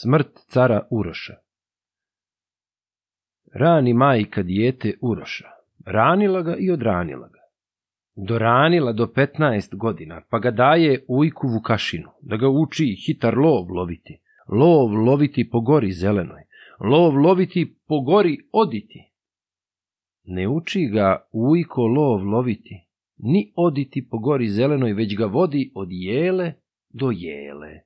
Smrt cara Uroša Rani majka dijete Uroša. Ranila ga i odranila ga. Doranila do 15 godina, pa ga daje ujku Vukašinu, da ga uči hitar lov loviti. Lov loviti po gori zelenoj. Lov loviti po gori oditi. Ne uči ga ujko lov loviti, ni oditi po gori zelenoj, već ga vodi od jele do jele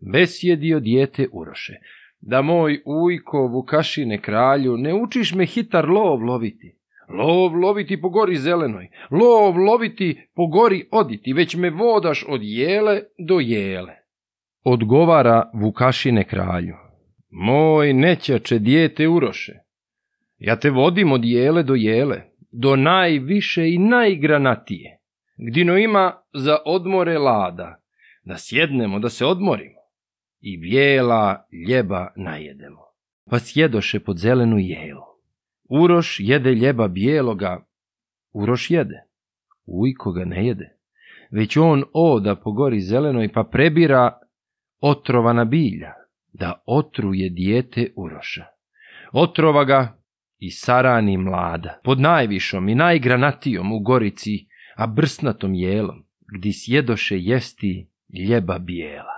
besjedio dijete uroše, da moj ujko Vukašine kralju ne učiš me hitar lov loviti, lov loviti po gori zelenoj, lov loviti po gori oditi, već me vodaš od jele do jele. Odgovara Vukašine kralju, moj nećače dijete uroše, ja te vodim od jele do jele, do najviše i najgranatije, gdino ima za odmore lada, da sjednemo, da se odmorimo i bijela ljeba najedemo. Pa sjedoše pod zelenu jelu. Uroš jede ljeba bijeloga, Uroš jede, ujko ga ne jede, već on oda po gori zelenoj pa prebira otrovana bilja, da otruje dijete Uroša. Otrova ga i sarani mlada, pod najvišom i najgranatijom u gorici, a brsnatom jelom, gdje sjedoše jesti ljeba bijela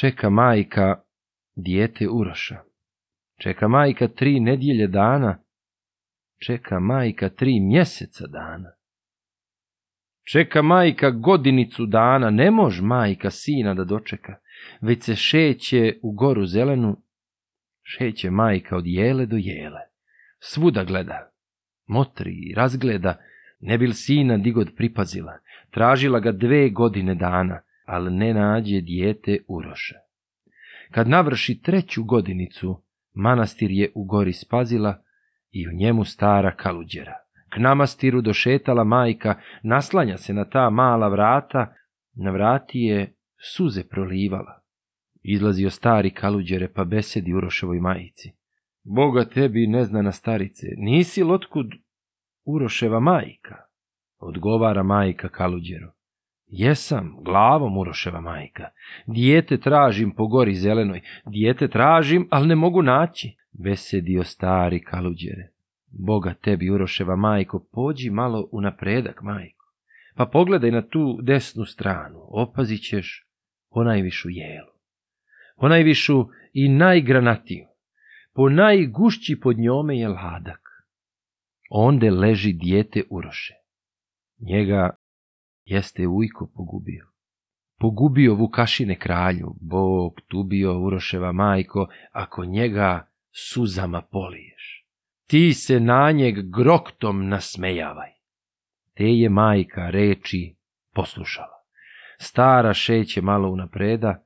čeka majka dijete Uroša. Čeka majka tri nedjelje dana, čeka majka tri mjeseca dana. Čeka majka godinicu dana, ne mož majka sina da dočeka, već se šeće u goru zelenu, šeće majka od jele do jele. Svuda gleda, motri i razgleda, ne bil sina digod pripazila, tražila ga dve godine dana, ali ne nađe dijete Uroše. Kad navrši treću godinicu, manastir je u gori spazila i u njemu stara kaluđera. K namastiru došetala majka, naslanja se na ta mala vrata, na vrati je suze prolivala. Izlazio stari kaluđere pa besedi Uroševoj majici. Boga tebi ne zna na starice, nisi lotkud Uroševa majka, odgovara majka kaluđero. Jesam, glavom Uroševa majka. Dijete tražim po gori zelenoj, dijete tražim, ali ne mogu naći. besedio stari kaluđere. Boga tebi, Uroševa majko, pođi malo u napredak, majko. Pa pogledaj na tu desnu stranu, opazit ćeš najvišu jelu. najvišu i najgranatiju. Po najgušći pod njome je ladak. Onde leži dijete Uroše. Njega jeste Ujko pogubio. Pogubio Vukašine kralju, Bog tubio Uroševa majko, ako njega suzama poliješ. Ti se na njeg groktom nasmejavaj. Te je majka reči poslušala. Stara šeće malo unapreda,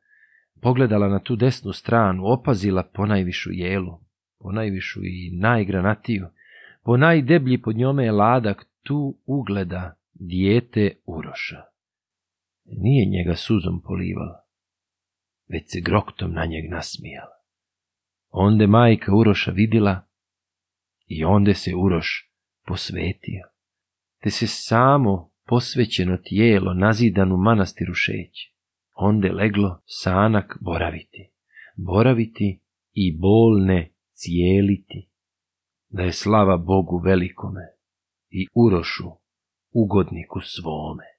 pogledala na tu desnu stranu, opazila ponajvišu jelu, ponajvišu i najgranatiju, po najdeblji pod njome je ladak, tu ugleda dijete Uroša. Nije njega suzom polivala, već se groktom na njeg nasmijala. Onde majka Uroša vidila, i onde se Uroš posvetio, te se samo posvećeno tijelo nazidanu manastiru šeće. onde leglo sanak boraviti, boraviti i bolne cijeliti, da je slava Bogu velikome i Urošu ugodniku svome.